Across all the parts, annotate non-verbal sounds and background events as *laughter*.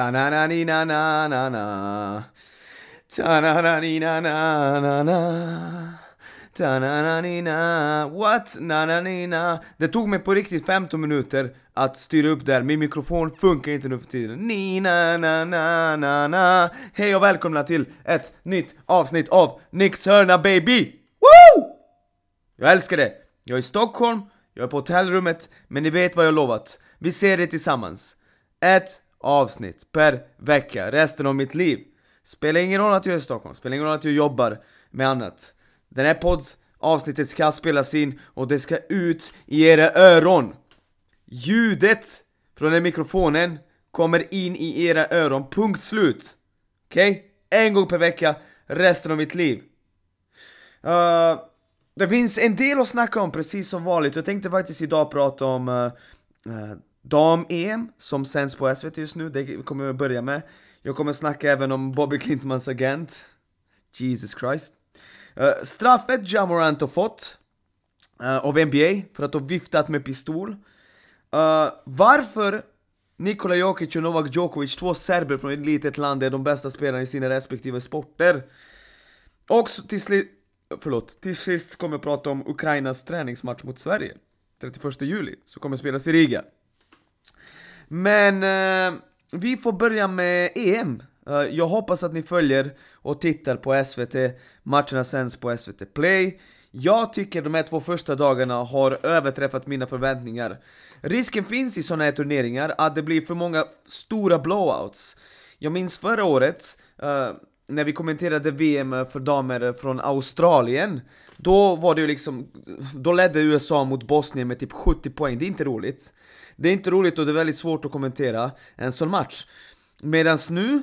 Ta-na-na-ni-na-na-na-na Ta-na-na-ni-na-na-na-na Ta-na-na-ni-na What? Na-na-ni-na Det tog mig på riktigt 15 minuter att styra upp där, min mikrofon funkar inte nu för tiden Ni-na-na-na-na-na Hej och välkomna till ett nytt avsnitt av Nix hörna baby! Woo! Jag älskar det! Jag är i Stockholm, jag är på hotellrummet, men ni vet vad jag lovat. Vi ser det tillsammans. Ett avsnitt per vecka resten av mitt liv. Spelar ingen roll att jag är i Stockholm, spelar ingen roll att jag jobbar med annat. Den här podds avsnittet ska spelas in och det ska ut i era öron. Ljudet från den mikrofonen kommer in i era öron, punkt slut. Okej? Okay? En gång per vecka, resten av mitt liv. Uh, det finns en del att snacka om precis som vanligt, jag tänkte faktiskt idag prata om uh, uh, Dam-EM som sänds på SVT just nu, det kommer jag börja med. Jag kommer snacka även om Bobby Klintmans agent. Jesus Christ. Uh, straffet Jamorant har fått uh, av NBA för att ha viftat med pistol. Uh, varför Nikola Jokic och Novak Djokovic, två serber från ett litet land, är de bästa spelarna i sina respektive sporter. Och till, sist, förlåt, till sist kommer jag prata om Ukrainas träningsmatch mot Sverige. 31 juli, som kommer spelas i Riga. Men eh, vi får börja med EM. Eh, jag hoppas att ni följer och tittar på SVT, matcherna sänds på SVT Play. Jag tycker de här två första dagarna har överträffat mina förväntningar. Risken finns i sådana här turneringar att det blir för många stora blowouts. Jag minns förra året, eh, när vi kommenterade VM för damer från Australien Då var det ju liksom, då ledde USA mot Bosnien med typ 70 poäng, det är inte roligt det är inte roligt och det är väldigt svårt att kommentera en sån match Medans nu,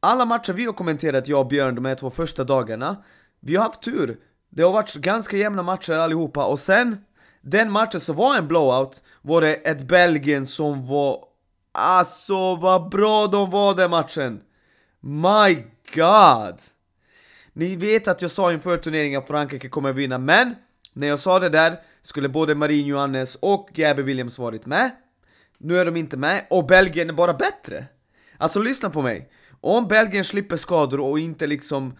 alla matcher vi har kommenterat, jag och Björn, de här två första dagarna Vi har haft tur Det har varit ganska jämna matcher allihopa och sen Den matchen som var en blowout var det ett Belgien som var Alltså vad bra de var den matchen! My god! Ni vet att jag sa inför turneringen att Frankrike kommer vinna, men när jag sa det där skulle både Marie Johannes och Gabby Williams varit med. Nu är de inte med, och Belgien är bara bättre. Alltså lyssna på mig. Om Belgien slipper skador och inte liksom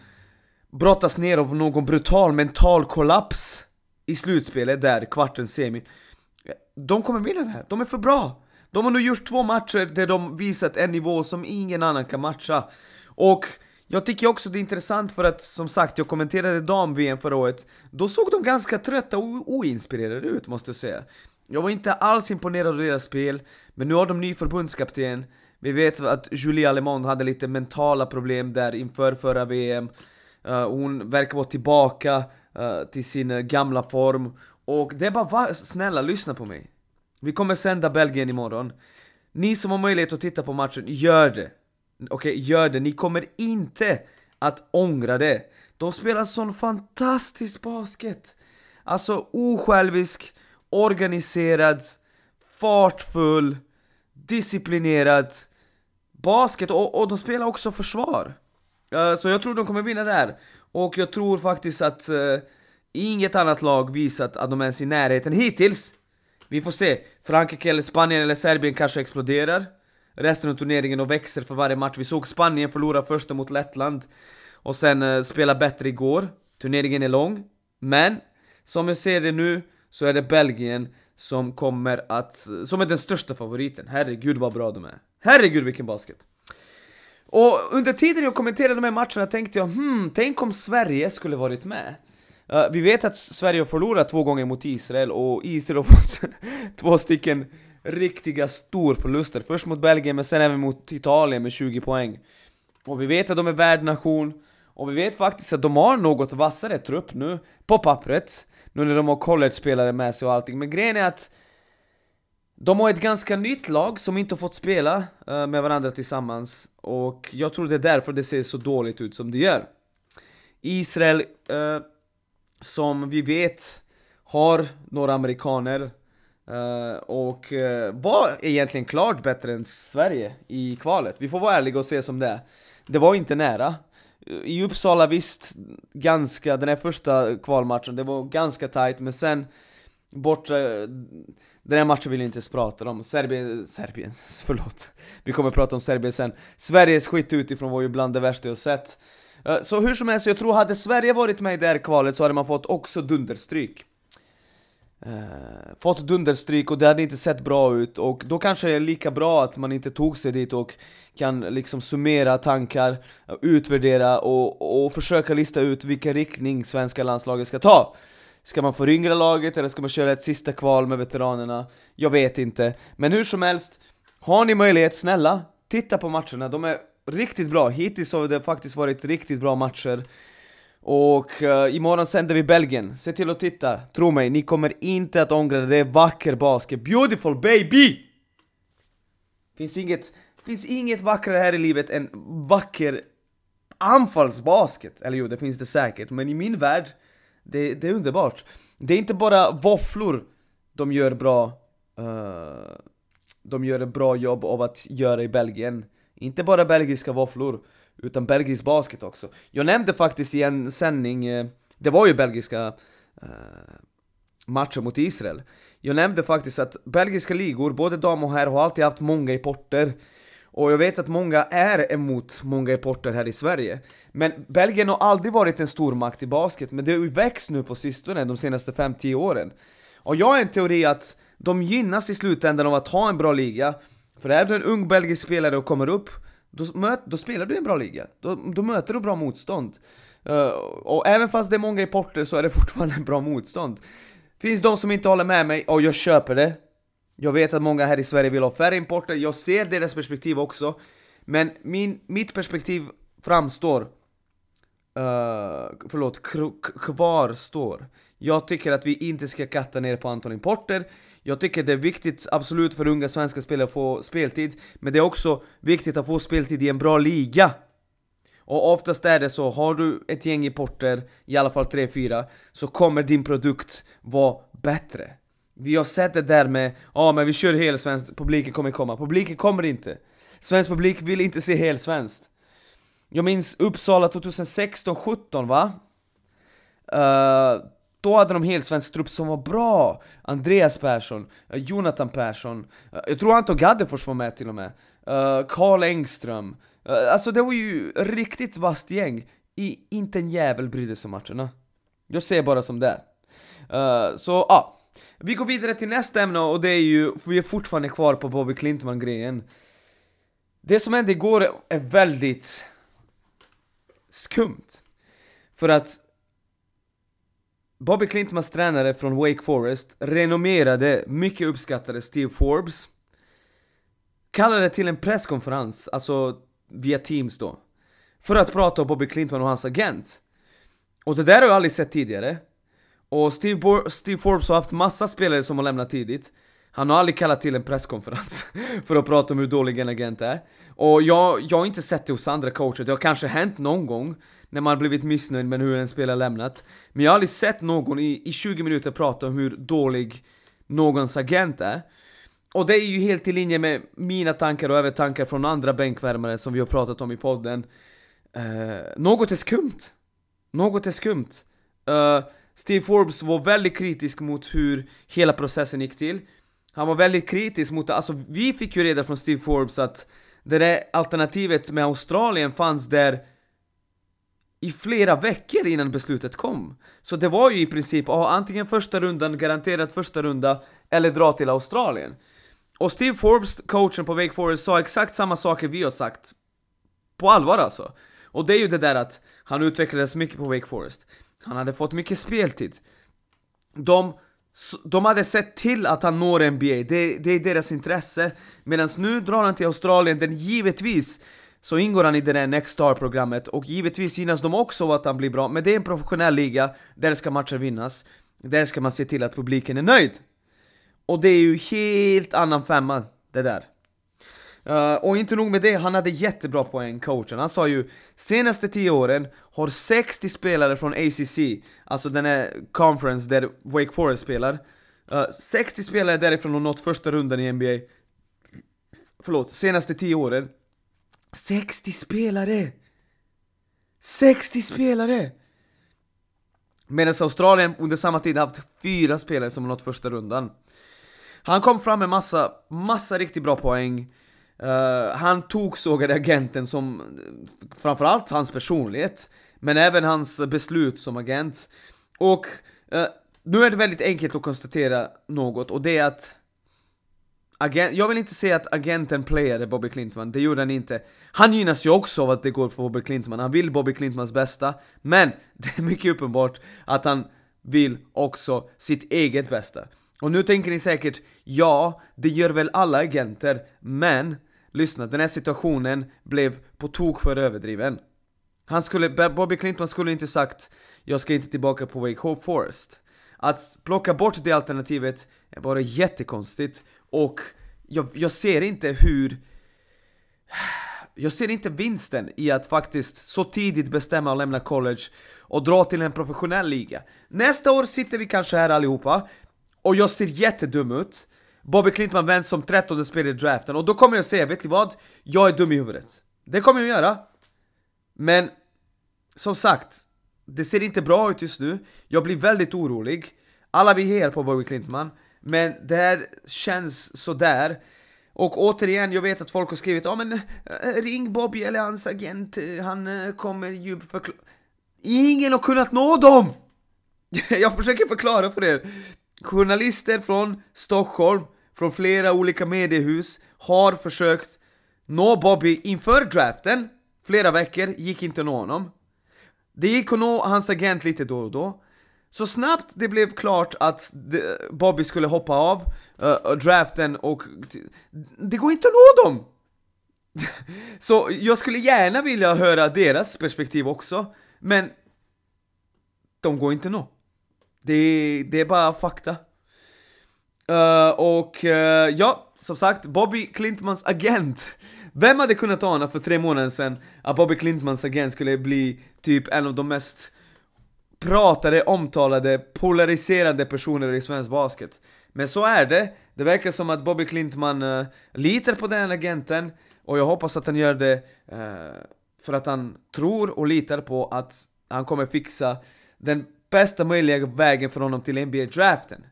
brottas ner av någon brutal mental kollaps i slutspelet där, kvarten, semi. De kommer vinna det här, de är för bra! De har nu gjort två matcher där de visat en nivå som ingen annan kan matcha. Och jag tycker också det är intressant för att, som sagt, jag kommenterade dam-VM förra året Då såg de ganska trötta och oinspirerade ut, måste jag säga jag var inte alls imponerad av deras spel, men nu har de ny förbundskapten Vi vet att Julie Lemond hade lite mentala problem där inför förra VM uh, eh, Hon verkar vara tillbaka uh, till sin gamla form Och det är bara, va, snälla lyssna på mig Vi kommer sända Belgien imorgon Ni som har möjlighet att titta på matchen, gör det! Okej, okay, gör det. Ni kommer inte att ångra det. De spelar sån fantastisk basket. Alltså osjälvisk, organiserad, fartfull, disciplinerad basket och, och de spelar också försvar. Uh, så jag tror de kommer vinna där. Och jag tror faktiskt att uh, inget annat lag visat att de ens är i närheten hittills. Vi får se. Frankrike eller Spanien eller Serbien kanske exploderar resten av turneringen och växer för varje match. Vi såg Spanien förlora första mot Lettland och sen uh, spela bättre igår. Turneringen är lång, men som jag ser det nu så är det Belgien som kommer att, som är den största favoriten. Herregud vad bra de är. Herregud vilken basket! Och under tiden jag kommenterade de här matcherna tänkte jag hmm, tänk om Sverige skulle varit med. Uh, vi vet att Sverige har förlorat två gånger mot Israel och Israel har fått *laughs* två stycken riktiga storförluster. Först mot Belgien, men sen även mot Italien med 20 poäng. Och vi vet att de är värdnation, och vi vet faktiskt att de har något vassare trupp nu, på pappret. Nu när de har college-spelare med sig och allting, men grejen är att de har ett ganska nytt lag som inte har fått spela uh, med varandra tillsammans och jag tror det är därför det ser så dåligt ut som det gör. Israel, uh, som vi vet, har några amerikaner Uh, och uh, var egentligen klart bättre än Sverige i kvalet. Vi får vara ärliga och se som det är. Det var inte nära. I Uppsala visst, ganska, den här första kvalmatchen, det var ganska tight, men sen borta, den här matchen vill jag inte ens prata om, Serbien, Serbien, *laughs* förlåt. Vi kommer prata om Serbien sen. Sveriges skit utifrån var ju bland det värsta jag sett. Eh, så hur som helst, jag tror hade Sverige varit med i det här kvalet så hade man fått också dunderstryk eh, fått dunderstryk och det hade inte sett bra ut och då kanske det är lika bra att man inte tog sig dit och kan liksom summera tankar, utvärdera och, och försöka lista ut vilken riktning svenska landslaget ska ta. Ska man föryngra laget eller ska man köra ett sista kval med veteranerna? Jag vet inte. Men hur som helst, har ni möjlighet, snälla, titta på matcherna. De är riktigt bra. Hittills har det faktiskt varit riktigt bra matcher. Och uh, imorgon sänder vi Belgien, se till att titta, tro mig, ni kommer inte att ångra det, det är vacker basket, beautiful baby! Finns inget, finns inget vackrare här i livet än vacker anfallsbasket, eller jo det finns det säkert, men i min värld, det, det är underbart. Det är inte bara våfflor de gör bra, uh, de gör ett bra jobb av att göra i Belgien, inte bara belgiska våfflor, utan belgisk basket också. Jag nämnde faktiskt i en sändning, eh, det var ju belgiska eh, matcher mot Israel. Jag nämnde faktiskt att belgiska ligor, både dam och herr, har alltid haft många importer. Och jag vet att många är emot många importer här i Sverige. Men Belgien har aldrig varit en stormakt i basket, men det har ju växt nu på sistone, de senaste 5-10 åren. Och jag har en teori att de gynnas i slutändan av att ha en bra liga. För är du en ung belgisk spelare och kommer upp, då, möt, då spelar du i en bra liga. Då, då möter du bra motstånd. Uh, och även fast det är många importer så är det *laughs* fortfarande en bra motstånd. Finns de som inte håller med mig, och jag köper det. Jag vet att många här i Sverige vill ha färre importer, jag ser deras perspektiv också. Men min, mitt perspektiv framstår, uh, förlåt, kvarstår. Jag tycker att vi inte ska katta ner på antal importer. Jag tycker det är viktigt, absolut, för unga svenska spelare att få speltid Men det är också viktigt att få speltid i en bra liga. Och oftast är det så, har du ett gäng importer, i alla fall 3-4 Så kommer din produkt vara bättre. Vi har sett det där med, ja men vi kör helsvenskt, publiken kommer komma. Publiken kommer inte. Svensk publik vill inte se helsvenskt Jag minns Uppsala 2016-17 va? Uh, då hade de helsvensk trupp som var bra! Andreas Persson, eh, Jonathan Persson, eh, jag tror Anton Gaddefors var med till och med, eh, Karl Engström. Alltså det var ju riktigt vasst gäng, I, inte en jävel brydde sig om matcherna. Jag ser bara som det. Så ja, vi går vidare till nästa ämne och det är ju, för vi är fortfarande kvar på Bobby Klintman-grejen. Det som hände igår är väldigt skumt. För att Bobby Klintmans tränare från Wake Forest, renommerade, mycket uppskattade Steve Forbes kallade till en presskonferens, alltså via Teams då för att prata om Bobby Klintman och hans agent. Och det där har jag aldrig sett tidigare. Och Steve, Bo Steve Forbes har haft massa spelare som har lämnat tidigt. Han har aldrig kallat till en presskonferens *laughs* för att prata om hur dålig en agent är. Och jag, jag har inte sett det hos andra coacher, det har kanske hänt någon gång när man blivit missnöjd med hur en spelare lämnat. Men jag har aldrig sett någon i, i 20 minuter prata om hur dålig någons agent är. Och det är ju helt i linje med mina tankar och även tankar från andra bänkvärmare som vi har pratat om i podden. Uh, något är skumt. Något är skumt. Uh, Steve Forbes var väldigt kritisk mot hur hela processen gick till. Han var väldigt kritisk mot det, alltså vi fick ju reda från Steve Forbes att det där alternativet med Australien fanns där i flera veckor innan beslutet kom. Så det var ju i princip ah, antingen första rundan, garanterat första runda, eller dra till Australien. Och Steve Forbes, coachen på Wake Forest, sa exakt samma saker vi har sagt. På allvar alltså. Och det är ju det där att han utvecklades mycket på Wake Forest. Han hade fått mycket speltid. De, de hade sett till att han når NBA, det, det är deras intresse. Medan nu drar han till Australien, den givetvis så ingår han i det där Next Star-programmet och givetvis gynnas de också av att han blir bra, men det är en professionell liga, där ska matcher vinnas, där ska man se till att publiken är nöjd. Och det är ju helt annan femma, det där. Uh, och inte nog med det, han hade jättebra poäng, coachen. Han sa ju senaste 10 åren har 60 spelare från ACC, alltså den här conference där Wake Forest spelar, eh, uh, 60 spelare därifrån har nått första rundan i NBA. Förlåt, senaste 10 åren 60 spelare! 60 spelare! Medan Australien under samma tid haft fyra spelare som nått första rundan. Han kom fram med massa, massa riktigt bra poäng. Uh, han tog sågade agenten som, framförallt hans personlighet, men även hans beslut som agent. Och uh, nu är det väldigt enkelt att konstatera något, och det är att Agent, jag vill inte säga att agenten playade Bobby Clintman, det gjorde han inte. Han gynnas ju också av att det går för Bobby Clintman, han vill Bobby Clintmans bästa, men *laughs* det är mycket uppenbart att han vill också sitt eget bästa. Och nu tänker ni säkert, ja, det gör väl alla agenter, men lyssna, den här situationen blev på tok för överdriven. Han skulle, Bobby Clintman skulle inte sagt 'Jag ska inte tillbaka på Wake Hope Forest' Att plocka bort det alternativet är bara jättekonstigt och jag, jag ser inte hur... Jag ser inte vinsten i att faktiskt så tidigt bestämma att lämna college och dra till en professionell liga. Nästa år sitter vi kanske här allihopa och jag ser jättedum ut. Bobby Klintman vänds som 13 spelare i draften och då kommer jag säga, vet ni vad? Jag är dum i huvudet. Det kommer jag göra. Men som sagt, det ser inte bra ut just nu. Jag blir väldigt orolig. Alla vi hejar på Bobby Klintman men det här känns sådär. Och återigen, jag vet att folk har skrivit ja men eh, ring Bobby eller hans agent, han eh, kommer ju förklara... Ingen har kunnat nå dem! *laughs* jag försöker förklara för er. Journalister från Stockholm, från flera olika mediehus, har försökt nå Bobby inför draften. Flera veckor, gick inte att nå honom. Det gick att nå hans agent lite då och då. Så snabbt det blev klart att Bobby skulle hoppa av uh, draften och det går inte att nå dem! *laughs* Så jag skulle gärna vilja höra deras perspektiv också, men de går inte att nå. Det, det är bara fakta. Uh, och uh, ja, som sagt, Bobby Clintmans agent. Vem hade kunnat ana för tre månader sedan att Bobby Clintmans agent skulle bli typ en av de mest pratade, omtalade, polariserande personer i svensk basket. Men så är det. Det verkar som att Bobby Klintman uh, litar på den agenten och jag hoppas att han gör det uh, för att han tror och litar på att han kommer fixa den bästa möjliga vägen för honom till NBA-draften.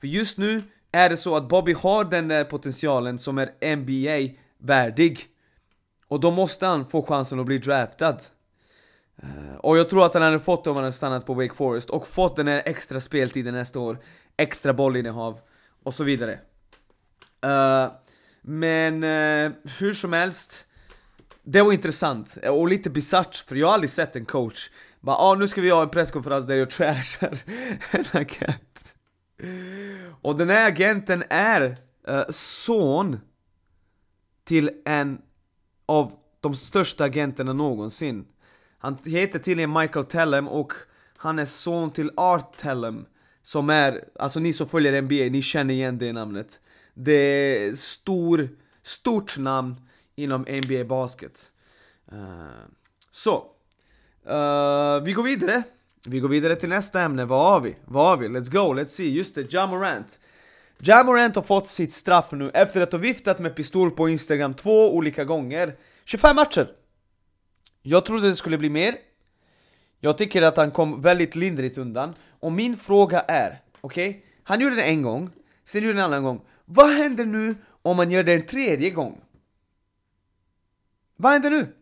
För just nu är det så att Bobby har den där potentialen som är NBA-värdig. Och då måste han få chansen att bli draftad. Eh, och jag tror att han hade fått det om han hade stannat på Wake Forest och fått den här extra speltiden nästa år, extra bollinnehav och så vidare. Uh, men uh, hur som helst, det var intressant och lite bisarrt för jag har aldrig sett en coach bara ah, nu ska vi ha en presskonferens där jag trashar *laughs* en agent. Och den här agenten är uh, son till en av de största agenterna någonsin. Han heter tydligen Michael Tellem och han är son till Art Tellem Som är, alltså ni som följer NBA, ni känner igen det namnet. Det är stor, stort namn inom NBA Basket. Uh, Så uh, Vi går vidare. Vi går vidare till nästa ämne, vad har vi? Vad har vi? Let's go, let's see, just det, Jamorant Jamorant har fått sitt straff nu efter att ha viftat med pistol på Instagram två olika gånger. 25 matcher! Jag trodde det skulle bli mer. Jag tycker att han kom väldigt lindrigt undan. Och min fråga är, okej? Okay? Han gjorde det en gång, sen gjorde det en annan gång. Vad händer nu om man gör det en tredje gång? Vad händer nu?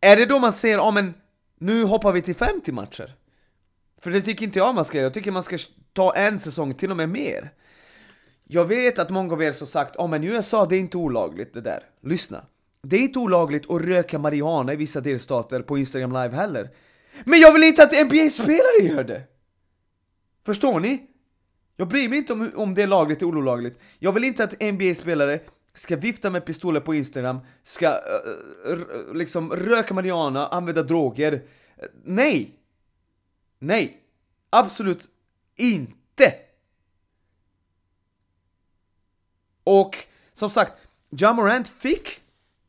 Är det då man säger, ja oh, men nu hoppar vi till 50 matcher? För det tycker inte jag man ska göra, jag tycker man ska ta en säsong, till och med mer. Jag vet att många av er har sagt, ja oh, men i USA det är inte olagligt det där. Lyssna. Det är inte olagligt att röka marijuana i vissa delstater på Instagram live heller. Men jag vill inte att NBA-spelare gör det! Förstår ni? Jag bryr mig inte om, om det är lagligt eller olagligt. Jag vill inte att NBA-spelare ska vifta med pistoler på Instagram, ska uh, liksom röka marijuana, använda droger. Nej! Nej! Absolut inte! Och som sagt, Jamorant fick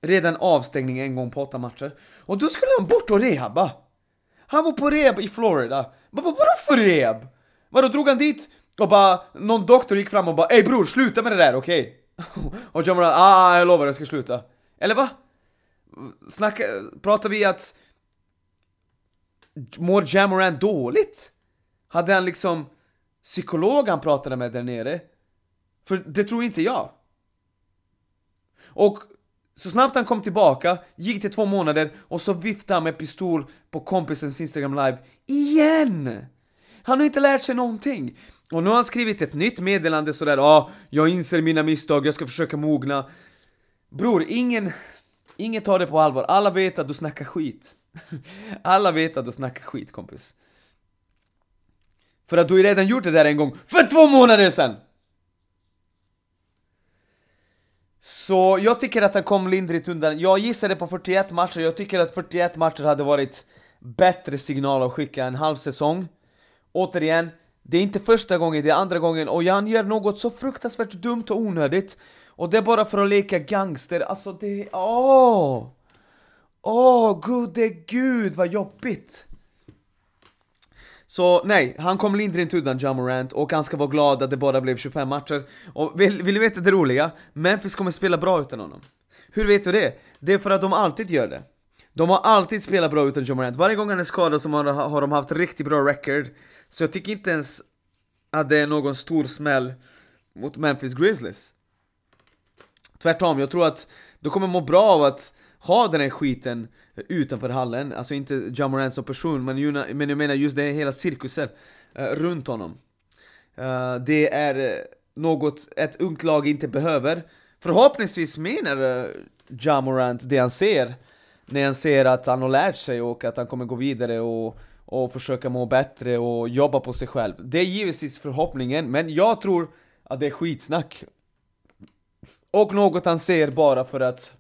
redan avstängning en gång på åtta matcher. Och då skulle han bort och rehabba! Han var på rehab i Florida. Vadå för rehab? Vadå, drog han dit och bara, någon doktor gick fram och bara Ey bror, sluta med det där, okej? Okay? *laughs* och John Moran, ah jag lovar jag ska sluta. Eller va? Snacka, pratar vi att mår Jamoran dåligt? Hade han liksom psykolog han pratade med där nere? För det tror inte jag. Och så snabbt han kom tillbaka, gick till två månader och så viftade han med pistol på kompisens Instagram live igen! Han har inte lärt sig någonting. Och nu har han skrivit ett nytt meddelande sådär, ja, ah, jag inser mina misstag, jag ska försöka mogna. Bror, ingen, ingen tar det på allvar. Alla vet att du snackar skit. *laughs* Alla vet att du snackar skit kompis. För att du har redan gjort det där en gång, för två månader sedan! Så jag tycker att han kom lindrigt undan. Jag gissade på 41 matcher, jag tycker att 41 matcher hade varit bättre signal att skicka en halv säsong. Återigen, det är inte första gången, det är andra gången och han gör något så fruktansvärt dumt och onödigt. Och det är bara för att leka gangster, alltså det... Åh! Åh, gode gud vad jobbigt! Så nej, han kom lindrigt undan John Morant och han ska vara glad att det bara blev 25 matcher. Och vill, vill du veta det roliga? Memphis kommer spela bra utan honom. Hur vet du det? Det är för att de alltid gör det. De har alltid spelat bra utan John Morant. Varje gång han är skadad så har, har de haft riktigt bra record. Så jag tycker inte ens att det är någon stor smäll mot Memphis Grizzlies. Tvärtom, jag tror att de kommer må bra av att ha den här skiten utanför hallen, alltså inte Jamorant som person, men, men jag menar just det hela cirkusen uh, eh, runt honom. Uh, det är eh, något ett ungt lag inte behöver. Förhoppningsvis menar uh, Jamorant det han ser, när han ser att han har lärt sig och att han kommer gå vidare och, och försöka må bättre och jobba på sig själv. Det är givetvis förhoppningen, men jag tror att det är skitsnack. Och något han ser bara för att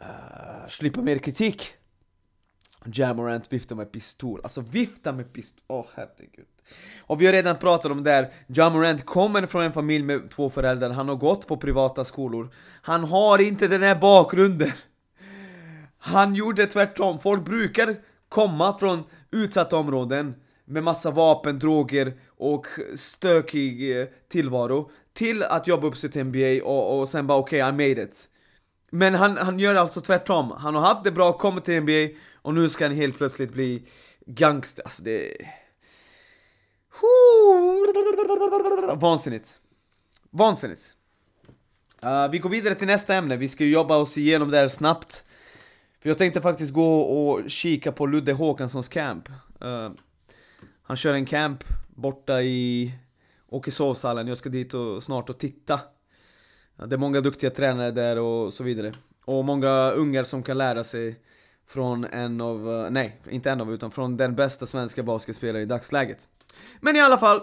Eh, uh, slippa mer kritik. Jamorant viftar med pistol, alltså vifta med pistol, åh oh, herregud. Och vi har redan pratat om det här, Jamorant kommer från en familj med två föräldrar, han har gått på privata skolor. Han har inte den här bakgrunden. Han gjorde tvärtom, folk brukar komma från utsatta områden med massa vapen, droger och stökig eh, tillvaro till att jobba upp sig till NBA och, och sen bara okej, okay, I made it. Men han, han gör alltså tvärtom. Han har haft det bra, kommit till NBA och nu ska han helt plötsligt bli gangster. Alltså det... Vansinnigt. Vansinnigt. Uh, vi går vidare till nästa ämne, vi ska ju jobba oss igenom det här snabbt. För jag tänkte faktiskt gå och kika på Ludde Håkanssons camp. Uh, han kör en camp borta i Åkeshovshallen, jag ska dit och snart och titta. Det är många duktiga tränare där och så vidare. Och många ungar som kan lära sig från en av, nej, inte en av, utan från den bästa svenska basketspelaren i dagsläget. Men i alla fall,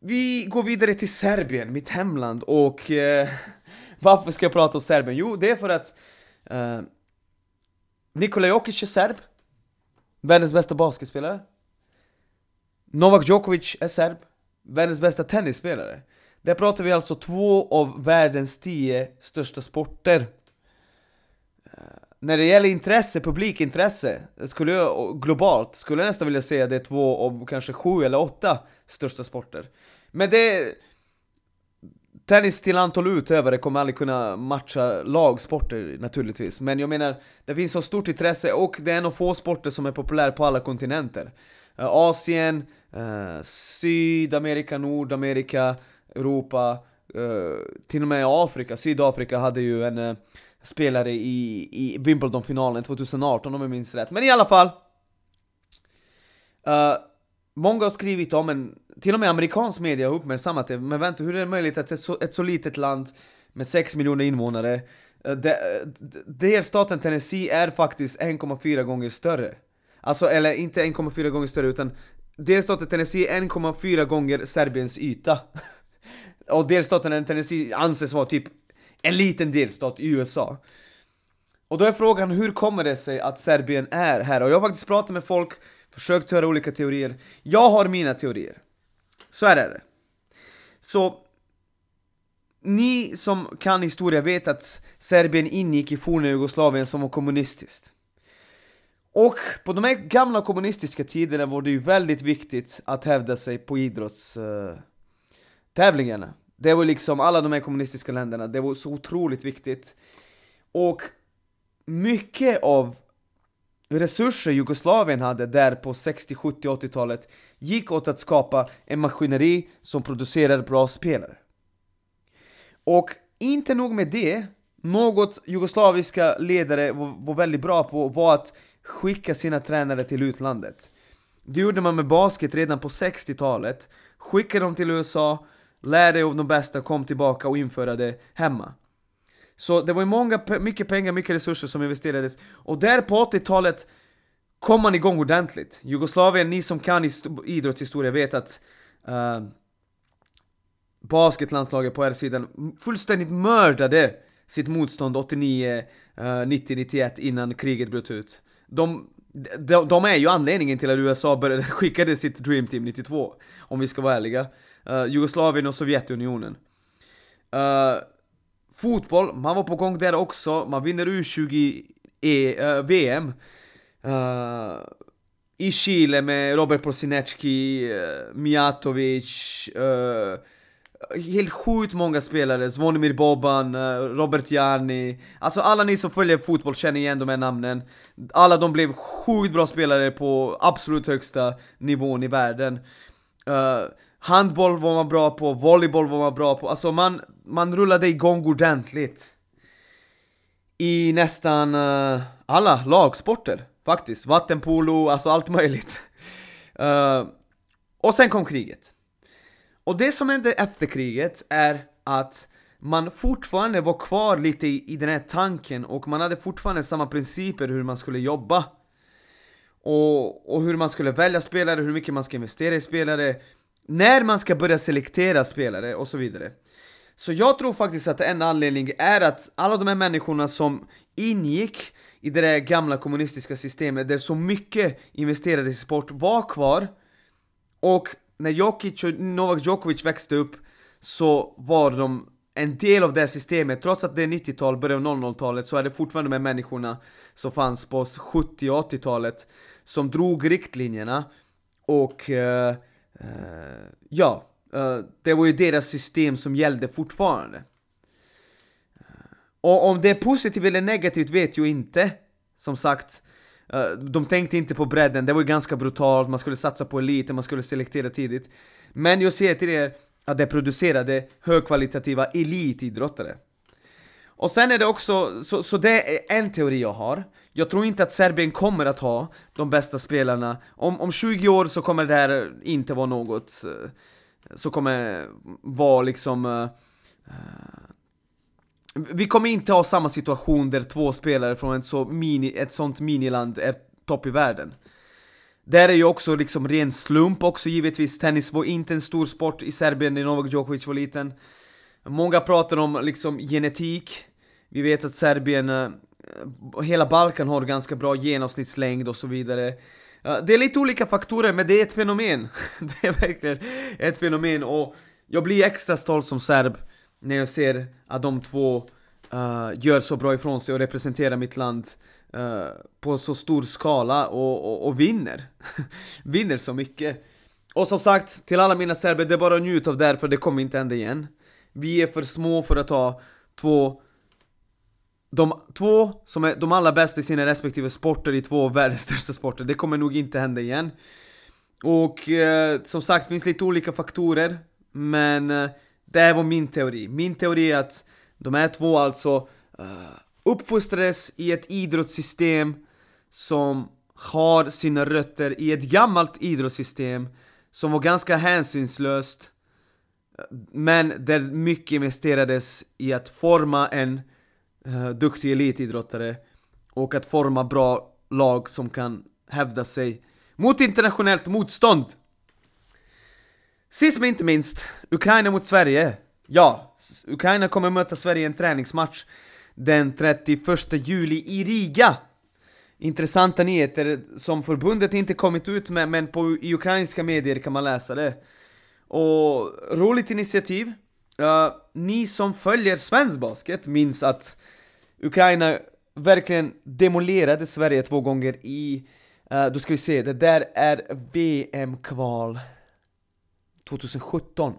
vi går vidare till Serbien, mitt hemland, och eh, *laughs* varför ska jag prata om Serbien? Jo, det är för att eh, Nikola Jokic är serb, världens bästa basketspelare. Novak Djokovic är serb, världens bästa tennisspelare. Där pratar vi alltså två av världens tio största sporter. Eh, när det gäller intresse, publikintresse, skulle jag, globalt, skulle jag nästan vilja säga det är två av kanske sju eller åtta största sporter. Men det... Tennis till antal utövare kommer aldrig kunna matcha lagsporter naturligtvis, men jag menar, det finns så stort intresse och det är en av få sporter som är populär på alla kontinenter. Eh, Asien, eh, Sydamerika, Nordamerika, Europa, eh, till och med Afrika, Sydafrika hade ju en eh, spelare i, i Wimbledon-finalen 2018 om jag minns rätt. Men i alla fall! Uh, många har skrivit om en, till och med amerikansk media har uppmärksammat det, men vänta, hur är det möjligt att ett så, ett så litet land med 6 miljoner invånare, de, delstaten Tennessee är faktiskt 1,4 gånger större. Alltså, eller inte 1,4 gånger större utan delstaten Tennessee är 1,4 gånger Serbiens yta. *laughs* och delstaten Tennessee anses vara typ en liten delstat i USA. Och då är frågan, hur kommer det sig att Serbien är här? Och jag har faktiskt pratat med folk, försökt höra olika teorier. Jag har mina teorier. Så här är det. Så, ni som kan historia vet att Serbien ingick i forna Jugoslavien som var kommunistiskt. Och på de här gamla kommunistiska tiderna var det ju väldigt viktigt att hävda sig på idrottstävlingarna. Eh, det var liksom, alla de här kommunistiska länderna, det var så otroligt viktigt. Och mycket av resurser Jugoslavien hade där på 60, 70, 80-talet gick åt att skapa en maskineri som producerade bra spelare. Och inte nog med det, något jugoslaviska ledare var väldigt bra på var att skicka sina tränare till utlandet. Det gjorde man med basket redan på 60-talet, skickade dem till USA, Lär dig av de bästa, kom tillbaka och införa det hemma. Så det var ju många, mycket pengar, mycket resurser som investerades och där på 80-talet kom man igång ordentligt. Jugoslavien, ni som kan idrottshistoria vet att uh, basketlandslaget på R-sidan fullständigt mördade sitt motstånd 89, uh, 90, 91 innan kriget bröt ut. De, de, de, är ju anledningen till att USA började, *laughs* skickade sitt Dream Team 92, om vi ska vara ärliga. Uh, Jugoslavien och Sovjetunionen. Uh, fotboll, man var på gång där också, man vinner U20 e, eh, uh, VM. Uh, I Chile med Robert Prosinecki, uh, Mijatovic, uh, helt sjukt många spelare, Zvonimir Boban, eh, Robert Jarni Alltså alla ni som följer fotboll känner igen de här namnen. Alla de blev sjukt bra spelare på absolut högsta nivån i världen. Uh, Handboll var man bra på, volleyboll var man bra på, alltså man, man rullade igång ordentligt. I nästan uh, alla lagsporter faktiskt, vattenpolo, alltså allt möjligt. Uh, Och sen kom kriget och det som hände efter kriget är att man fortfarande var kvar lite i, i den här tanken och man hade fortfarande samma principer hur man skulle jobba. Och, och hur man skulle välja spelare, hur mycket man ska investera i spelare, när man ska börja selektera spelare och så vidare. Så jag tror faktiskt att en anledning är att alla de här människorna som ingick i det där gamla kommunistiska systemet där så mycket investerades i sport var kvar och när Jokic och Novak Djokovic växte upp så var de en del av det här systemet, trots att det är 90-tal, början av 00-talet så är det fortfarande de människorna som fanns på 70 och 80-talet som drog riktlinjerna. Och uh, uh, ja, uh, det var ju deras system som gällde fortfarande. Och om det är positivt eller negativt vet jag inte, som sagt. Eh, de tänkte inte på bredden, det var ju ganska brutalt, man skulle satsa på eliten, man skulle selektera tidigt. Men jag ser till er att det producerade högkvalitativa elitidrottare. Och sen är det också, så, så det är en teori jag har. Jag tror inte att Serbien kommer att ha de bästa spelarna. Om, om 20 år så kommer det här inte vara något, eh, så kommer vara liksom eh, vi kommer inte ha samma situation där två spelare från ett, så mini, ett sånt miniland är topp i världen. Där är ju också liksom ren slump också givetvis, tennis var inte en stor sport i Serbien när Novak Djokovic var liten. Många pratar om liksom genetik, vi vet att Serbien, eh, hela Balkan har ganska bra genomsnittslängd och så vidare. Eh, det är lite olika faktorer men det är ett fenomen. *laughs* det är verkligen ett fenomen och jag blir extra stolt som serb när jag ser att de två uh, gör så bra ifrån sig och representerar mitt land uh, på så stor skala och, och, och vinner. *laughs* vinner så mycket. Och som sagt, till alla mina serber, det är bara att njuta av det här för det kommer inte hända igen. Vi är för små för att ha två de två som är de allra bästa i sina respektive sporter i två av världens *laughs* största sporter, det kommer nog inte hända igen. Och eh, som sagt, finns lite olika faktorer, men eh, det här var min teori. Min teori är att de här två alltså uh, uppfostrades i ett idrottssystem som har sina rötter i ett gammalt idrottssystem som var ganska hänsynslöst eh, men där mycket investerades i att forma en uh, duktig elitidrottare och att forma bra lag som kan hävda sig mot internationellt motstånd. Sist men inte minst, Ukraina mot Sverige. Ja, Ukraina kommer möta Sverige i en träningsmatch den 31 juli i Riga. Intressanta nyheter som förbundet inte kommit ut med, men på i ukrainska medier kan man läsa det. Och roligt initiativ. Uh, ni som följer svensk basket minns att Ukraina verkligen demolerade Sverige två gånger i, uh, då ska vi se, det där är VM-kval 2017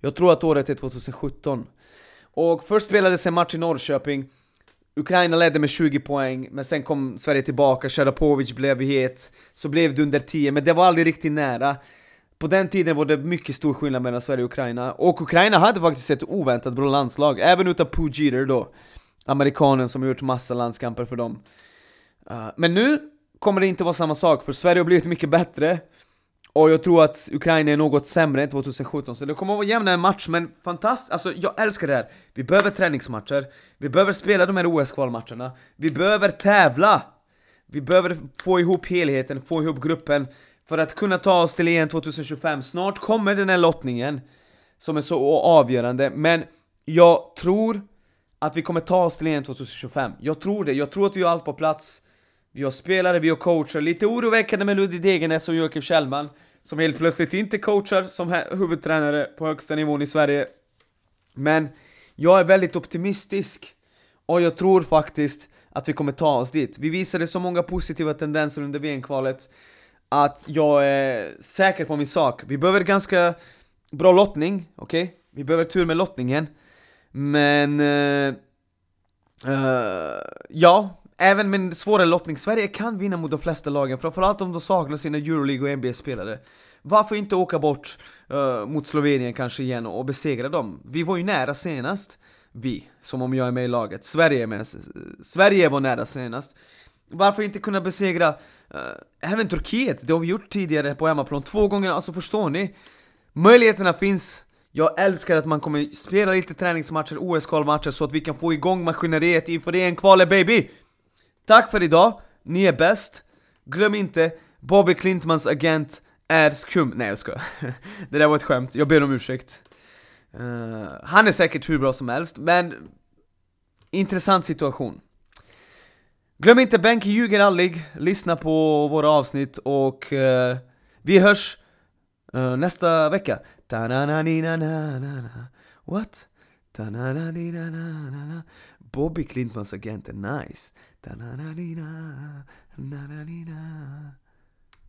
Jag tror att året är 2017 Och först spelades en match i Norrköping. Ukraina ledde med 20 poäng, men sen kom Sverige tillbaka, Sharapovic blev het, så blev det under 10, men det var aldrig riktigt nära. På den tiden var det mycket stor skillnad mellan Sverige och Ukraina, och Ukraina hade faktiskt ett oväntat bra landslag, även utav Pooh Jeter då, amerikanen som gjort massa landskamper för dem. Ah, men nu kommer det inte vara samma sak, för Sverige har blivit mycket bättre, och jag tror att Ukraina är något sämre än 2017, så det kommer att vara jämnare match, men fantastiskt, alltså jag älskar det här. Vi behöver träningsmatcher, vi behöver spela de här OS-kvalmatcherna, vi behöver tävla! Vi behöver få ihop helheten, få ihop gruppen, för att kunna ta oss till EM 2025. Snart kommer den här lottningen, som är så avgörande, men jag tror att vi kommer ta oss till EM 2025. Jag tror det, jag tror att vi har allt på plats. Vi har spelare, vi har coacher, lite oroväckande med Ludvig Degernes och Joakim Kjellman som helt plötsligt inte coachar som huvudtränare på högsta nivån i Sverige. Men jag är väldigt optimistisk och jag tror faktiskt att vi kommer ta oss dit. Vi visade så många positiva tendenser under VM-kvalet att jag är säker på min sak. Vi behöver ganska bra lottning, okej? Okay? Vi behöver tur med lottningen. Men... Uh, uh, ja, Även med en svårare lottning, Sverige kan vinna mot de flesta lagen, framförallt om de saknar sina Euroleague och NBA-spelare. Varför inte åka bort uh, mot Slovenien kanske igen och besegra dem? Vi var ju nära senast, vi, som om jag är med i laget. Sverige är med, Sverige var nära senast. Varför inte kunna besegra uh, även Turkiet? Det har vi gjort tidigare på hemmaplan, två gånger, alltså förstår ni? Möjligheterna finns, jag älskar att man kommer spela lite träningsmatcher, OS-kvalmatcher så att vi kan få igång maskineriet inför det en kvalet baby! Tack för idag, ni är bäst. Glöm inte, Bobby Klintmans agent är skum. Nej jag ska. *laughs* Det där var ett skämt, jag ber om ursäkt. Uh, han är säkert hur bra som helst, men intressant situation. Glöm inte, Benke ljuger aldrig, lyssna på våra avsnitt och uh, vi hörs uh, nästa vecka. What? Bobby Klintmans agent är nice. Da-na-na-dina, na-na-dina.